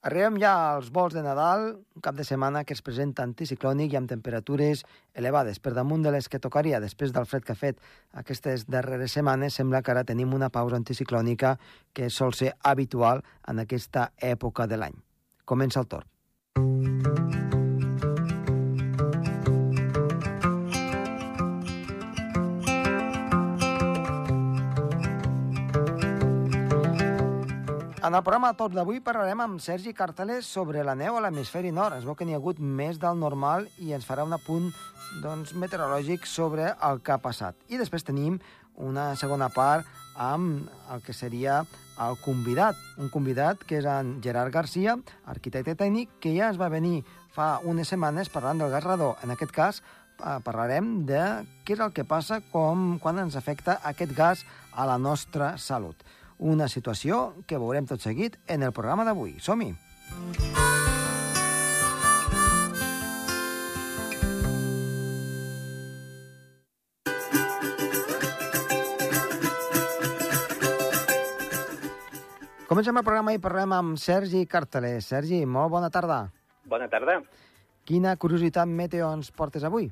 Arribem ja als vols de Nadal, un cap de setmana que es presenta anticiclònic i amb temperatures elevades. Per damunt de les que tocaria després del fred que ha fet aquestes darreres setmanes, sembla que ara tenim una pausa anticiclònica que sol ser habitual en aquesta època de l'any. Comença el torn. En el programa Tots d'avui parlarem amb Sergi Carteles sobre la neu a l'hemisferi nord. Es veu que n'hi ha hagut més del normal i ens farà un apunt doncs, meteorològic sobre el que ha passat. I després tenim una segona part amb el que seria el convidat. Un convidat que és en Gerard Garcia, arquitecte tècnic, que ja es va venir fa unes setmanes parlant del gas radó. En aquest cas, eh, parlarem de què és el que passa com, quan ens afecta aquest gas a la nostra salut. Una situació que veurem tot seguit en el programa d'avui. Som-hi! Comencem el programa i parlem amb Sergi Carteler. Sergi, molt bona tarda. Bona tarda. Quina curiositat meteo ens portes avui?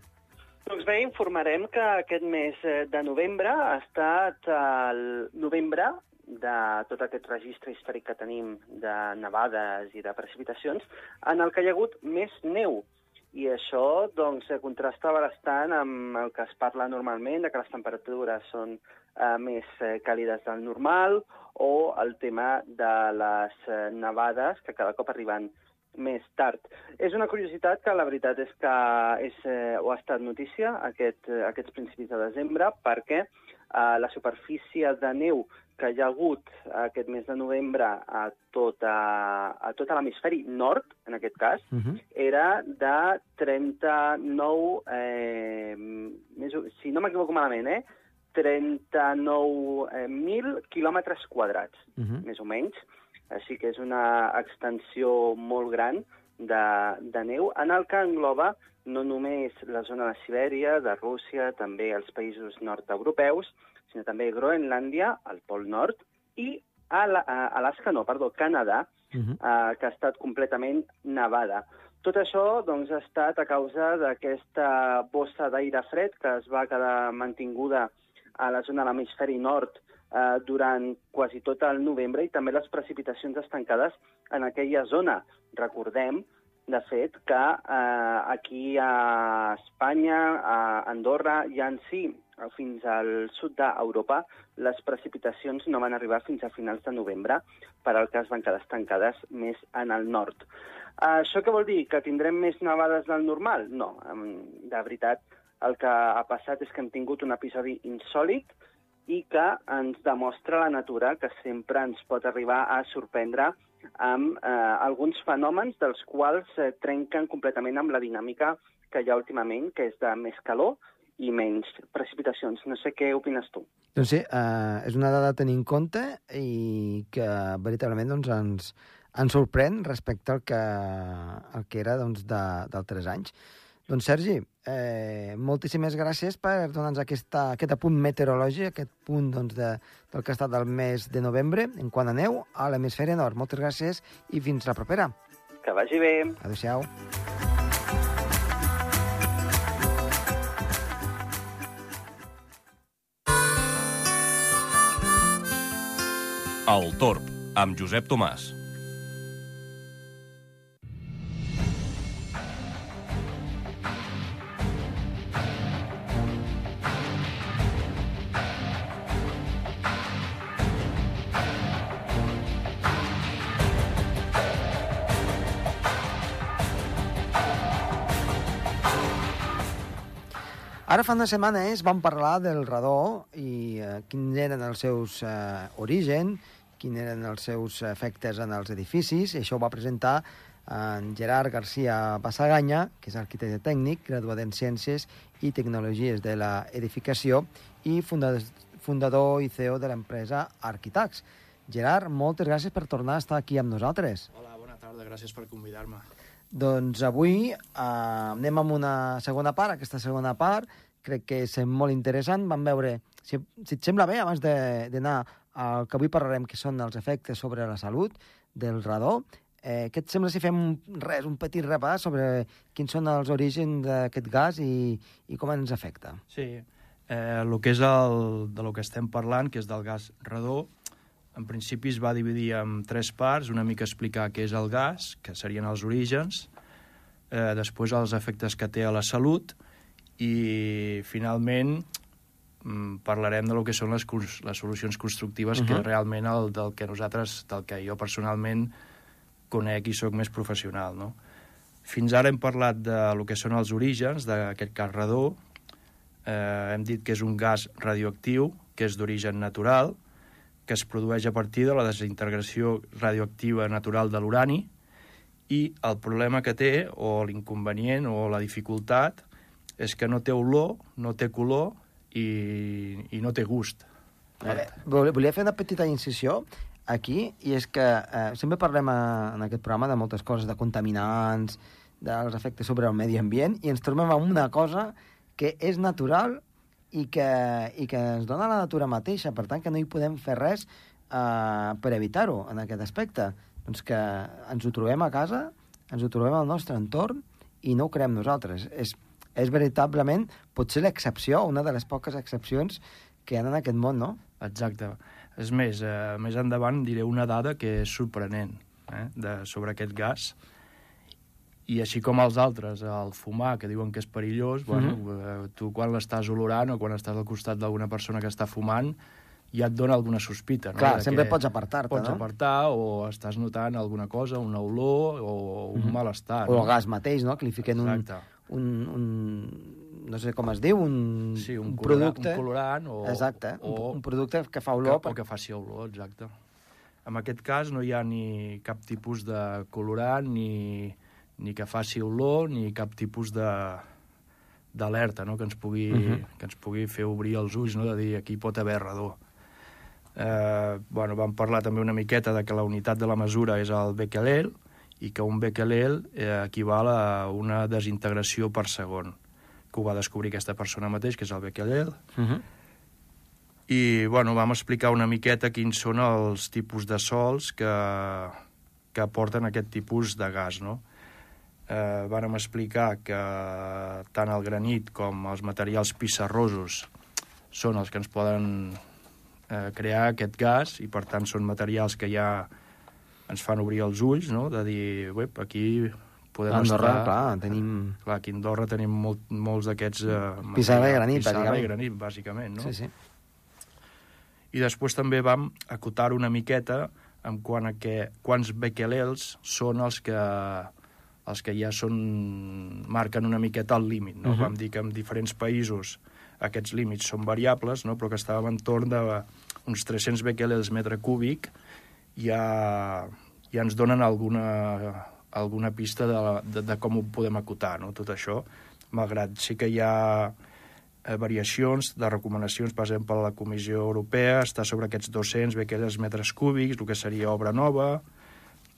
Doncs bé, informarem que aquest mes eh, de novembre ha estat el novembre de tot aquest registre històric que tenim de nevades i de precipitacions, en el que hi ha hagut més neu. I això doncs, contrasta bastant amb el que es parla normalment, de que les temperatures són eh, més eh, càlides del normal, o el tema de les eh, nevades, que cada cop arriben més tard. És una curiositat que la veritat és que és, eh, ho ha estat notícia aquest, eh, aquests principis de desembre perquè eh, la superfície de neu que hi ha hagut aquest mes de novembre a, tota, a tot l'hemisferi nord, en aquest cas, uh -huh. era de 39, eh, més, si no m'equivoco malament, eh, 39.000 quilòmetres quadrats, uh -huh. més o menys. Així que és una extensió molt gran de, de neu, en el que engloba no només la zona de Sibèria, de Rússia, també els països nord-europeus, sinó també Groenlàndia, al Pol Nord, i a Alaska, no, perdó, Canadà, uh -huh. eh, que ha estat completament nevada. Tot això doncs, ha estat a causa d'aquesta bossa d'aire fred que es va quedar mantinguda a la zona de l'hemisferi nord eh, durant quasi tot el novembre i també les precipitacions estancades en aquella zona. Recordem, de fet, que eh, aquí a Espanya, a Andorra, ja en si fins al sud d'Europa, les precipitacions no van arribar fins a finals de novembre, per al es van quedar estancades més en el nord. Això què vol dir? Que tindrem més nevades del normal? No, de veritat, el que ha passat és que hem tingut un episodi insòlid i que ens demostra la natura que sempre ens pot arribar a sorprendre amb eh, alguns fenòmens dels quals eh, trenquen completament amb la dinàmica que hi ha últimament, que és de més calor, i menys precipitacions. No sé què opines tu. Doncs sí, uh, és una dada a tenir en compte i que veritablement doncs, ens, ens sorprèn respecte al que, al que era doncs, d'altres anys. Doncs Sergi, eh, moltíssimes gràcies per donar-nos aquesta, aquest apunt meteorològic, aquest punt doncs, de, del que ha estat del mes de novembre, en quant a neu, a l'hemisferi nord. Moltes gràcies i fins la propera. Que vagi bé. Adéu-siau. El Torb, amb Josep Tomàs. Fa unes setmanes vam parlar del radó i eh, quins eren els seus eh, orígens, quins eren els seus efectes en els edificis, i això ho va presentar en Gerard García Bassaganya, que és arquitecte tècnic, graduat en Ciències i Tecnologies de l'Edificació i fundador, fundador i CEO de l'empresa Arquitax. Gerard, moltes gràcies per tornar a estar aquí amb nosaltres. Hola, bona tarda, gràcies per convidar-me. Doncs avui eh, anem amb una segona part. Aquesta segona part crec que és molt interessant. Vam veure, si, si et sembla bé, abans d'anar al que avui parlarem, que són els efectes sobre la salut del radó, Eh, què et sembla si fem res, un petit repàs sobre quins són els orígens d'aquest gas i, i com ens afecta? Sí, eh, el que és el, de lo que estem parlant, que és del gas redó, en principi es va dividir en tres parts, una mica explicar què és el gas, que serien els orígens, eh, després els efectes que té a la salut i finalment mm, parlarem de lo que són les, les solucions constructives, uh -huh. que realment el del que nosaltres, del que jo personalment conec i sóc més professional, no? Fins ara hem parlat de lo que són els orígens d'aquest gas redó, eh, hem dit que és un gas radioactiu, que és d'origen natural, que es produeix a partir de la desintegració radioactiva natural de l'urani, i el problema que té, o l'inconvenient, o la dificultat, és que no té olor, no té color i, i no té gust. Eh, volia fer una petita incisió aquí, i és que eh, sempre parlem a, en aquest programa de moltes coses, de contaminants, dels efectes sobre el medi ambient, i ens trobem amb una cosa que és natural i que, i que ens dona la natura mateixa, per tant que no hi podem fer res eh, per evitar-ho en aquest aspecte. Doncs que ens ho trobem a casa, ens ho trobem al nostre entorn i no ho creem nosaltres. És és veritablement potser l'excepció, una de les poques excepcions que hi ha en aquest món, no? Exacte. És més, eh, més endavant diré una dada que és sorprenent eh, de, sobre aquest gas. I així com els altres, el fumar, que diuen que és perillós, mm -hmm. bueno, eh, tu quan l'estàs olorant o quan estàs al costat d'alguna persona que està fumant, ja et dona alguna sospita. No? Clar, sempre pots apartar-te, pots no? Pots apartar o estàs notant alguna cosa, una olor o un mm -hmm. malestar. O no? el gas mateix, no? Que li fiquen Exacte. un un, un no sé com es diu, un, sí, un, un colorant, producte... Un colorant o... Exacte, o, un, un producte que fa olor. Que, o que faci olor, exacte. En aquest cas no hi ha ni cap tipus de colorant, ni, ni que faci olor, ni cap tipus de d'alerta no? que, ens pugui, uh mhm. -huh. que ens pugui fer obrir els ulls, no? de dir aquí pot haver redor. Eh, bueno, vam parlar també una miqueta de que la unitat de la mesura és el becquerel, i que un becquerel eh, equival a una desintegració per segon, que ho va descobrir aquesta persona mateix, que és el becquerel. Uh -huh. I, bueno, vam explicar una miqueta quins són els tipus de sols que, que aporten aquest tipus de gas, no? Eh, vàrem explicar que tant el granit com els materials pissarrosos són els que ens poden eh, crear aquest gas i, per tant, són materials que ja ens fan obrir els ulls, no?, de dir, uep, aquí podem Andorra, estar... clar, tenim... Clar, aquí a Andorra tenim molt, molts d'aquests... Eh, pissarra i granit, pissarra bàsicament. i granit, bàsicament, no? Sí, sí. I després també vam acotar una miqueta en quant a que quants becquerels són els que els que ja són, marquen una miqueta el límit. No? Uh -huh. Vam dir que en diferents països aquests límits són variables, no? però que estàvem en torn d'uns 300 becquerels metre cúbic ja, ja ens donen alguna, alguna pista de, de, de com ho podem acotar, no? tot això, malgrat sí que hi ha eh, variacions de recomanacions, per exemple, la Comissió Europea està sobre aquests 200 bequeres metres cúbics, el que seria obra nova,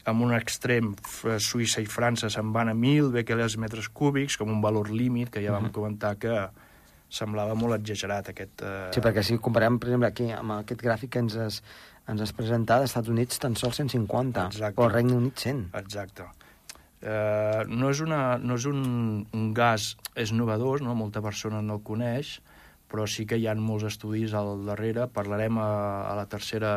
amb un extrem Suïssa i França se'n van a 1.000 bequeres metres cúbics, com un valor límit, que ja vam uh -huh. comentar que semblava molt exagerat aquest... Eh... Sí, perquè si comparem, per exemple, aquí amb aquest gràfic que ens has, ens has presentat, als Estats Units tan sols 150, Exacte. o al Regne Unit 100. Exacte. Eh, no és, una, no és un, un gas, és novedós, no? molta persona no el coneix, però sí que hi ha molts estudis al darrere. Parlarem a, a la tercera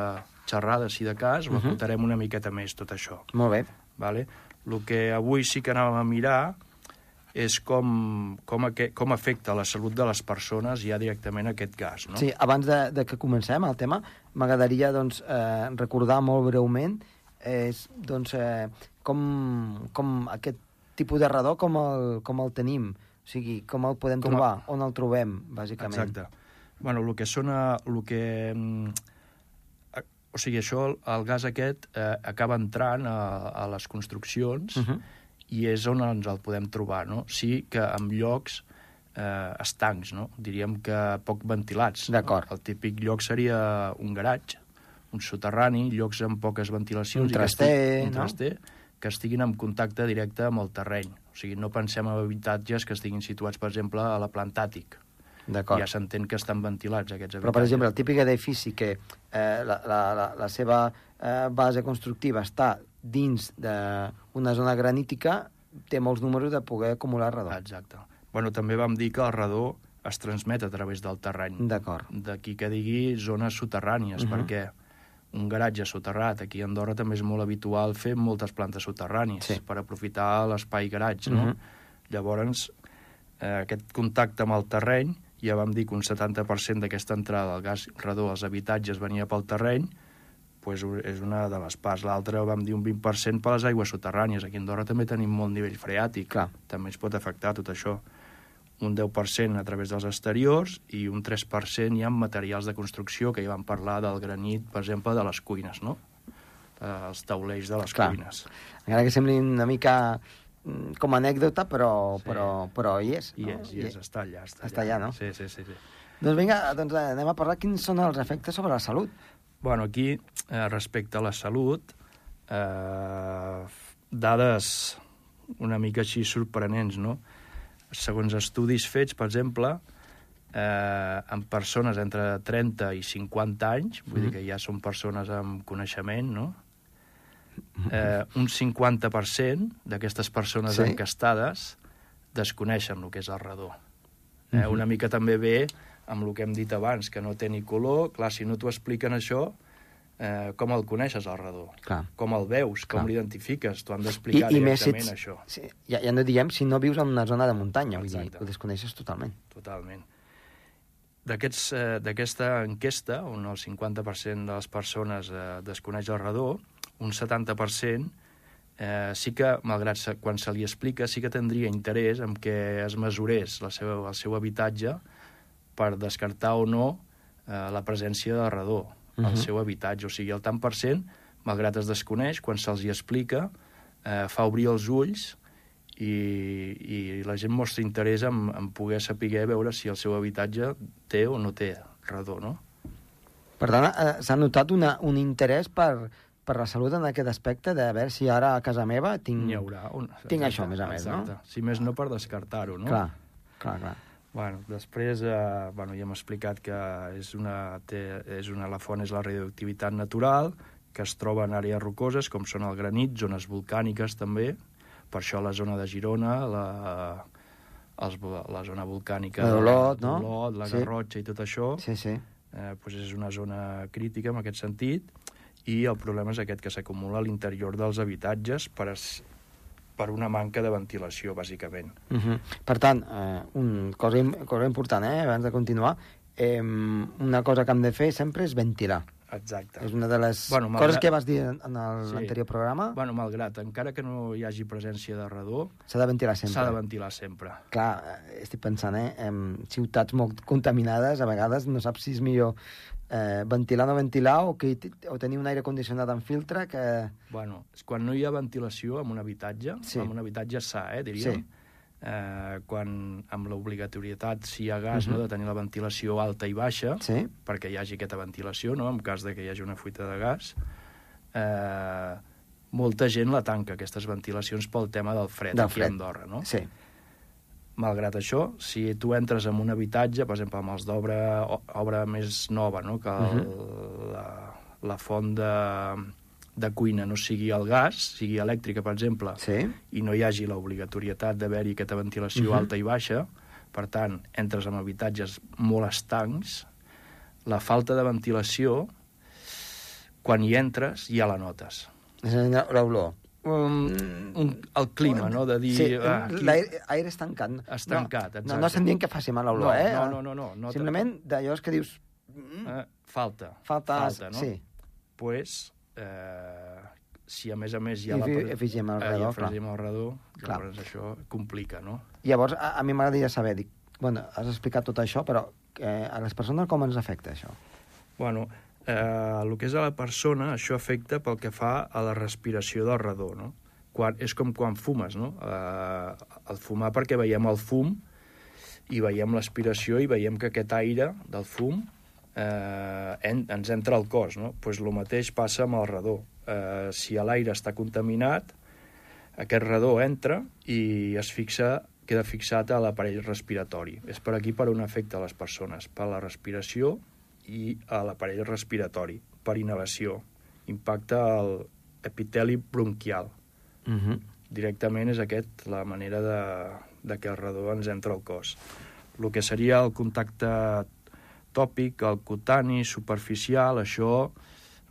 xerrada, si de cas, ho uh -huh. una miqueta més, tot això. Molt bé. Vale? El que avui sí que anàvem a mirar és com, com, aquest, com afecta la salut de les persones ja directament aquest gas. No? Sí, abans de, de que comencem el tema, m'agradaria doncs, eh, recordar molt breument és, doncs, eh, com, com aquest tipus de radó com el, com el tenim, o sigui, com el podem com trobar, a... on el trobem, bàsicament. Exacte. Bueno, el que sona... El que, mm, o sigui, això, el gas aquest eh, acaba entrant a, a les construccions uh -huh i és on ens el podem trobar, no? Sí que en llocs eh, estancs, no? Diríem que poc ventilats. D'acord. El típic lloc seria un garatge, un soterrani, llocs amb poques ventilacions... Un traster, que un traster, no? que estiguin en contacte directe amb el terreny. O sigui, no pensem en habitatges que estiguin situats, per exemple, a la plantàtic. Ja s'entén que estan ventilats, aquests habitatges. Però, per exemple, el típic edifici que eh, la, la, la, la seva eh, base constructiva està dins d'una zona granítica té molts números de poder acumular radó. Exacte. Bueno, també vam dir que el radó es transmet a través del terreny. D'acord. D'aquí que digui zones soterrànies, uh Mhm. -huh. perquè un garatge soterrat, aquí a Andorra també és molt habitual fer moltes plantes soterrànies Sí. per aprofitar l'espai garatge, no? Mhm. Llavors, eh, aquest contacte amb el terreny, ja vam dir que un 70% d'aquesta entrada del gas radó als habitatges venia pel terreny, pues, és una de les parts. L'altra vam dir un 20% per les aigües soterrànies. Aquí a Andorra també tenim molt nivell freàtic. Clar. També ens pot afectar tot això. Un 10% a través dels exteriors i un 3% hi ha materials de construcció, que ja vam parlar del granit, per exemple, de les cuines, no? Eh, Els taulells de les Clar. cuines. Encara que sembli una mica mm, com a anècdota, però, Sí. però, però hi és. No? és, i és, està allà. Està, Està allà, no? Sí, sí, sí. sí. Doncs vinga, doncs eh, anem a parlar quins són els efectes sobre la salut. Bueno, aquí, eh, respecte a la salut, eh, dades una mica així sorprenents, no? Segons estudis fets, per exemple, eh, amb persones entre 30 i 50 anys, vull Mhm. dir que ja són persones amb coneixement, no? Eh, un 50% d'aquestes persones Sí. encastades desconeixen el que és el radó. Eh, Mhm. Una mica també ve amb el que hem dit abans, que no té ni color. Clar, si no t'ho expliquen això, eh, com el coneixes, el radó? Clar. Com el veus? Com Clar. l'identifiques? T'ho han d'explicar si directament, ets, això. si, ja, ja no diguem si no vius en una zona de muntanya, vull dir, Exacte. ho desconeixes totalment. Totalment. Eh, D'aquesta enquesta, on el 50% de les persones eh, desconeix el radó, un 70% eh, sí que, malgrat se, quan se li explica, sí que tindria interès en que es mesurés la seva, el seu habitatge per descartar o no eh, la presència de radó al Mhm. seu habitatge. O sigui, el tant per cent, malgrat es desconeix, quan se'ls hi explica, eh, fa obrir els ulls i, i la gent mostra interès en, en poder saber veure si el seu habitatge té o no té radó, no? Per tant, eh, s'ha notat una, un interès per, per la salut en aquest aspecte de veure si ara a casa meva tinc... N'hi haurà un... Tinc això, a més a més, no? Exacte. Si més no per descartar-ho, no? Clar, clar, clar. Bueno, després eh, bueno, ja hem explicat que és una, té, és una, la font és la radioactivitat natural, que es troba en àrees rocoses, com són el granit, zones volcàniques també, per això la zona de Girona, la, els, la zona volcànica d'Olot, no? d'Olot, la Sí. Garrotxa i tot això, Sí, sí. eh, doncs és una zona crítica en aquest sentit, i el problema és aquest, que s'acumula a l'interior dels habitatges per, es, per una manca de ventilació, bàsicament. Uh -huh. Per tant, eh, un, cosa, cosa important, eh, abans de continuar, eh, una cosa que hem de fer sempre és ventilar. Exacte. És una de les Bueno, malgrat- coses que vas dir en en Sí. l'anterior programa. Bueno, malgrat, encara que no hi hagi presència de radó, S'ha de ventilar sempre. s'ha de ventilar sempre. Clar, eh, estic pensant, eh, en ciutats molt contaminades, a vegades no saps si és millor eh, ventilar o no ventilar o, que, o tenir un aire condicionat amb filtre que... Bueno, és quan no hi ha ventilació en un habitatge, Sí. en un habitatge sa, eh, diríem, Sí. eh, quan amb l'obligatorietat, si hi ha gas, Mhm. no, de tenir la ventilació alta i baixa, Sí? perquè hi hagi aquesta ventilació, no?, en cas de que hi hagi una fuita de gas, eh, molta gent la tanca, aquestes ventilacions, pel tema del fred, Del aquí fred. a Andorra, no? Sí. Malgrat això, si tu entres en un habitatge, per exemple, amb els d'obra obra més nova, no? que el, Mhm. la, la font de, de cuina no sigui el gas, sigui elèctrica, per exemple, Sí? i no hi hagi l'obligatorietat d'haver-hi aquesta ventilació Mhm. alta i baixa, per tant, entres en habitatges molt estancs, la falta de ventilació, quan hi entres, ja la notes. És l'olor. Um, un, el clima, no?, de dir... Sí, ah, aquí- l'aire aire estancat. Estancat, no, exacte. No, no estem dient que faci mal l'olor, no, eh? No, no, no. no, no Simplement d'allò que dius... Mm, Eh, falta. falta... falta no? Sí. pues, eh, si a més a més hi ha I la... fi- afegim el eh, redó, i clar. el redó, llavors això complica, no? Llavors, a, a mi m'agradaria saber, dic, bueno, has explicat tot això, però eh, a les persones com ens afecta això? Bueno, eh, el que és a la persona, això afecta pel que fa a la respiració del redó, no? Quan, és com quan fumes, no? Eh, el fumar perquè veiem el fum i veiem l'aspiració i veiem que aquest aire del fum eh, en, ens entra al cos, no? Pues el mateix passa amb el redó. Eh, si l'aire està contaminat, aquest redó entra i es fixa queda fixat a l'aparell respiratori. És per aquí per on afecta a les persones, per la respiració i a l'aparell respiratori, per inhalació. Impacta el, epiteli bronquial. Uh -huh. Directament és aquest la manera de, de que el radó ens entra al cos. El que seria el contacte tòpic, el cutani, superficial, això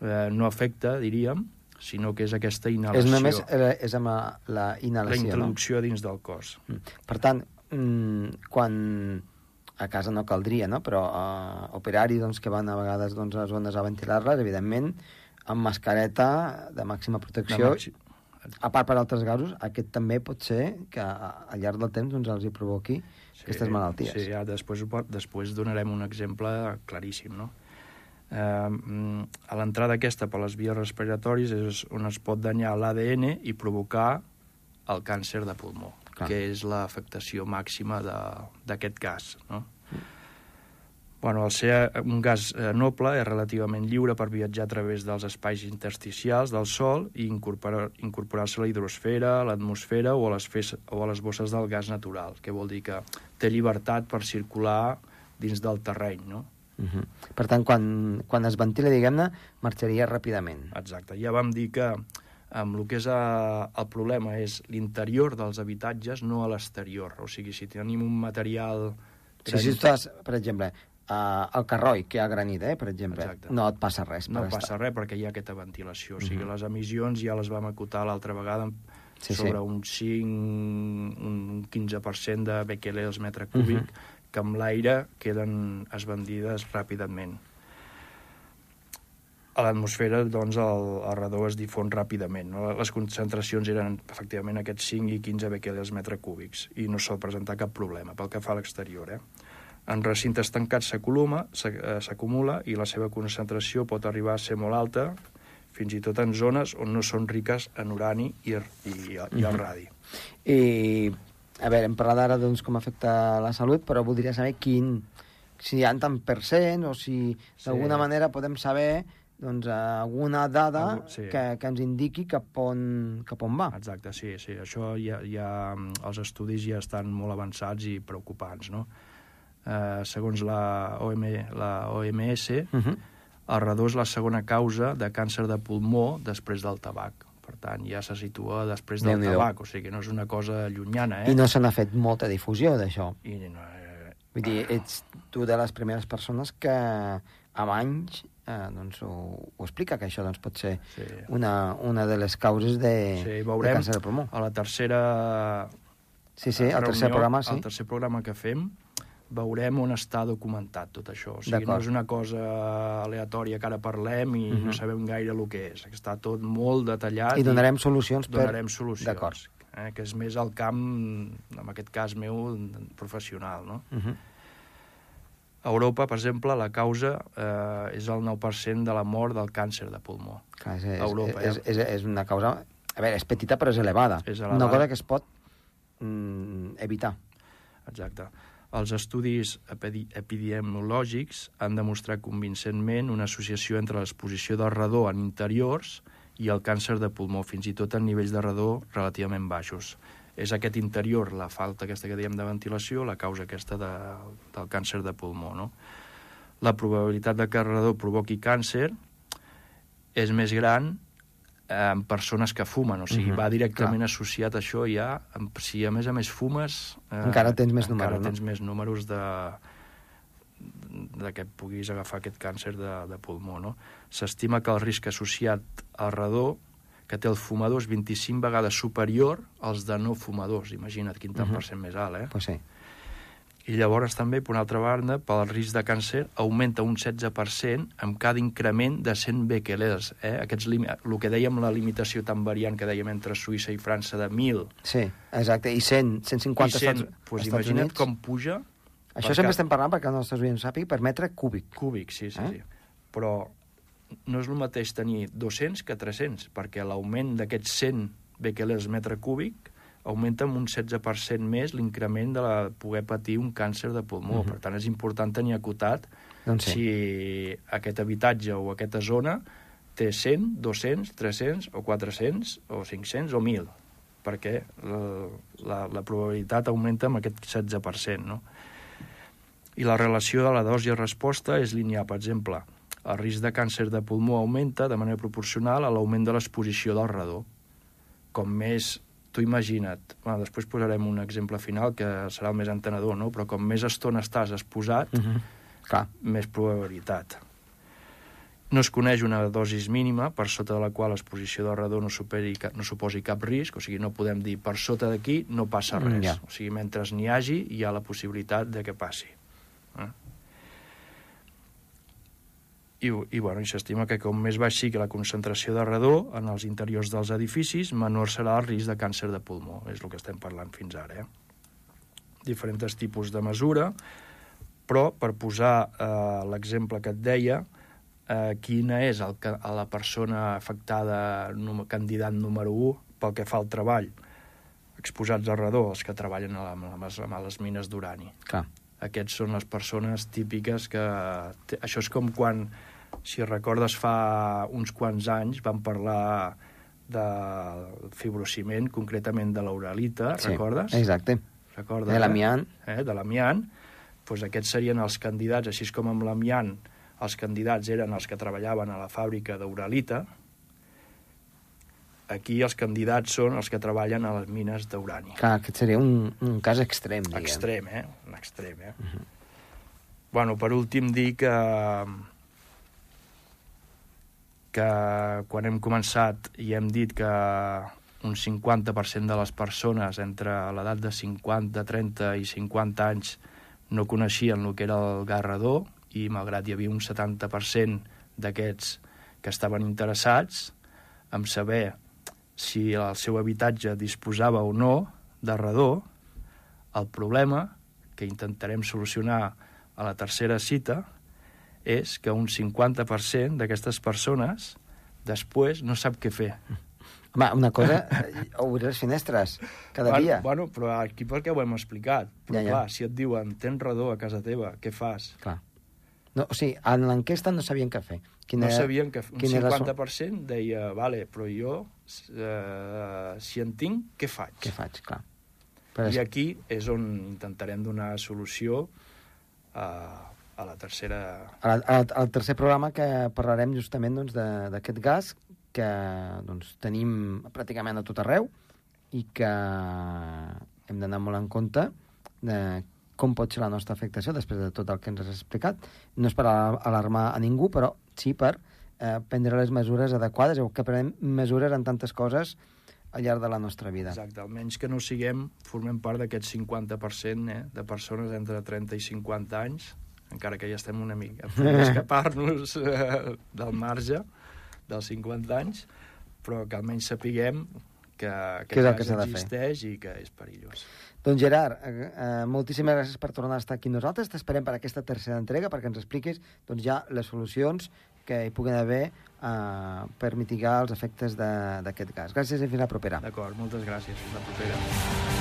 eh, no afecta, diríem, sinó que és aquesta inhalació. És només eh, és amb la, la inhalació, la introducció no? dins del cos. Mm. Per tant, mm, quan a casa no caldria, no? però uh, operari doncs, que van a vegades doncs, a zones a ventilar-les, evidentment, amb mascareta de màxima protecció, de màxim. a part per altres gasos, aquest també pot ser que al llarg del temps doncs, els hi provoqui sí, aquestes malalties. Sí, ja després, després donarem un exemple claríssim, no? Eh, a l'entrada aquesta per les vies respiratòries és on es pot danyar l'ADN i provocar el càncer de pulmó, Clar. que és l'afectació màxima d'aquest gas, no? Bueno, al ser un gas eh, noble és relativament lliure per viatjar a través dels espais intersticials del Sol i incorporar-se incorporar a la hidrosfera, a l'atmosfera o, a les fes, o a les bosses del gas natural, que vol dir que té llibertat per circular dins del terreny, no? Uh -huh. Per tant, quan, quan es ventila, diguem-ne, marxaria ràpidament. Exacte. Ja vam dir que amb el que és a, el problema és l'interior dels habitatges, no a l'exterior. O sigui, si tenim un material... Sí, si estàs, per exemple, uh, el carroi, que hi ha granit, eh, per exemple, Exacte. no et passa res. No passa estar. res perquè hi ha aquesta ventilació. O sigui, uh -huh. les emissions ja les vam acotar l'altra vegada sí, sobre sí. un 5, un 15% de becquerels metre cúbic, uh -huh. que amb l'aire queden esbandides ràpidament. A l'atmosfera, doncs, el, el radó es difon ràpidament. No? Les concentracions eren, efectivament, aquests 5 i 15 becquerels metre cúbics, i no sol presentar cap problema pel que fa a l'exterior, eh? En recintes tancats eh, s'acumula i la seva concentració pot arribar a ser molt alta, fins i tot en zones on no són riques en urani i, i, i el mhm. radi. I, a veure, hem parlat ara doncs, com afecta la salut, però voldria saber quin, si hi ha tant per cent o si d'alguna sí. manera podem saber doncs, alguna dada sí. que, que ens indiqui cap on, cap on va. Exacte, sí, sí. Això ja, ja, els estudis ja estan molt avançats i preocupants, no? eh, segons la, OM, la OMS, uh -huh. el redó és la segona causa de càncer de pulmó després del tabac. Per tant, ja se situa després del tabac, o sigui que no és una cosa llunyana. Eh? I no se n'ha fet molta difusió d'això. I no, eh... Vull dir, ets tu de les primeres persones que amb anys eh, doncs ho, ho explica, que això doncs, pot ser sí. una, una de les causes de, sí, de càncer de pulmó. a la tercera Sí, sí, el tercer programa, sí. El tercer programa que fem, veurem on està documentat tot això. O sigui, no és una cosa aleatòria que ara parlem i uh -huh. no mhm. sabem gaire el que és. Està tot molt detallat. I donarem solucions per... Donarem solucions. D'acord. Eh, que és més el camp, en aquest cas meu, professional, no? Uh mhm. -huh. A Europa, per exemple, la causa eh, és el 9% de la mort del càncer de pulmó. Clar, és, Europa, és, ja. és, és una causa... A veure, és petita però és elevada. És elevada. Una cosa que es pot mm, evitar. Exacte. Els estudis epidemiològics han demostrat convincentment una associació entre l'exposició del radó en interiors i el càncer de pulmó, fins i tot en nivells de radó relativament baixos. És aquest interior, la falta aquesta que dèiem de ventilació, la causa aquesta de, del càncer de pulmó. No? La probabilitat de que el radó provoqui càncer és més gran en persones que fumen, o sigui, uh -huh, va directament clar. associat a això ja, si a més a més fumes... Eh, encara tens més números, encara tens més números de, de que puguis agafar aquest càncer de, de pulmó, no? S'estima que el risc associat al redó que té el fumador és 25 vegades superior als de no fumadors. Imagina't quin tant uh mhm. -huh. per cent més alt, eh? Pues sí. I llavors també, per una altra banda, pel risc de càncer augmenta un 16% amb cada increment de 100 becquerels. Eh? Aquests el que dèiem, la limitació tan variant que dèiem entre Suïssa i França de 1.000. Sí, exacte, i 100, 150 I 100, Estats, pues Estats imagina't Units. com puja... Això sempre estem parlant perquè els nostres oients sàpiga per metre cúbic. Cúbic, sí, sí, eh? sí. Però no és el mateix tenir 200 que 300, perquè l'augment d'aquests 100 becquerels metre cúbic augmenta amb un 16% més l'increment de la, poder patir un càncer de pulmó. Uh -huh. Per tant, és important tenir acotat doncs sí. si aquest habitatge o aquesta zona té 100, 200, 300 o 400 o 500 o 1.000 perquè la, la, la probabilitat augmenta amb aquest 16%, no? I la relació de la dosi i resposta és lineal. Per exemple, el risc de càncer de pulmó augmenta de manera proporcional a l'augment de l'exposició del radó. Com més, tu imagina't, bueno, després posarem un exemple final que serà el més entenedor, no? però com més estona estàs exposat, Uh -huh. Clar. més probabilitat. No es coneix una dosis mínima per sota de la qual l'exposició del radó no, superi, no suposi cap risc, o sigui, no podem dir per sota d'aquí no passa Mm, res. ja. O sigui, mentre n'hi hagi, hi ha la possibilitat de que passi. I, i, bueno, i s'estima que com més baix sigui la concentració de radó en els interiors dels edificis, menor serà el risc de càncer de pulmó. És el que estem parlant fins ara. Eh? Diferents tipus de mesura, però per posar eh, l'exemple que et deia, eh, quina és el, ca- la persona afectada, num, candidat número 1 pel que fa al treball, exposats al redó, els que treballen a, la, a, a les mines d'urani. Clar. Aquests són les persones típiques que... Això és com quan, si recordes, fa uns quants anys vam parlar del fibrociment, concretament de l'uralita, recordes? Exacte. Recordes, De l'amiant. Eh? De l'amiant. Doncs aquests serien els candidats, així com amb l'amiant, els candidats eren els que treballaven a la fàbrica d'uralita, aquí els candidats són els que treballen a les mines d'urani. Clar, aquest seria un, un cas extrem, diguem. Extrem, eh? Un extrem, eh? Uh -huh. Bueno, per últim dir que que quan hem començat i hem dit que un 50% de les persones entre l'edat de 50, 30 i 50 anys no coneixien el que era el garrador i malgrat hi havia un 70% d'aquests que estaven interessats en saber si el seu habitatge disposava o no de radó, el problema que intentarem solucionar a la tercera cita és que un 50% d'aquestes persones després no sap què fer. Home, una cosa, obrir les finestres cada bueno, dia. Bueno, però aquí perquè ho hem explicat. Però Ja, ja. clar, si et diuen tens radó a casa teva, què fas? Clar. No, o sigui, en l'enquesta no sabien què fer. No sabien que un quina era la so- 50% deia, vale, però jo, eh, si en tinc, què faig? Què faig, clar. Però I és... aquí és on intentarem donar solució a, a la tercera... Al, al, al tercer programa que parlarem justament doncs, de- d'aquest gas que doncs, tenim pràcticament a tot arreu i que hem d'anar molt en compte de com pot ser la nostra afectació després de tot el que ens has explicat. No és per al- alarmar a ningú, però sí per eh, prendre les mesures adequades o que prenem mesures en tantes coses al llarg de la nostra vida. Exacte, almenys que no siguem, formem part d'aquest 50% eh, de persones entre 30 i 50 anys, encara que ja estem una mica a punt d'escapar-nos eh, del marge dels 50 anys, però que almenys sapiguem que, Què és el que s'ha de fer. i que és perillós. Doncs Gerard, eh, eh, moltíssimes gràcies per tornar a estar aquí nosaltres. T'esperem per aquesta tercera entrega perquè ens expliquis doncs, ja les solucions que hi puguen haver eh, per mitigar els efectes d'aquest gas. Gràcies i fins la propera. D'acord, moltes gràcies. Fins la propera.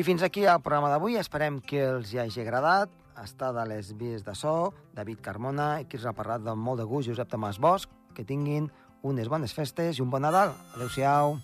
I fins aquí el programa d'avui. Esperem que els hi hagi agradat. Està de les vies de so, David Carmona, i qui us ha parlat de molt de gust, Josep Tomàs Bosch. Que tinguin unes bones festes i un bon Nadal. Adéu-siau.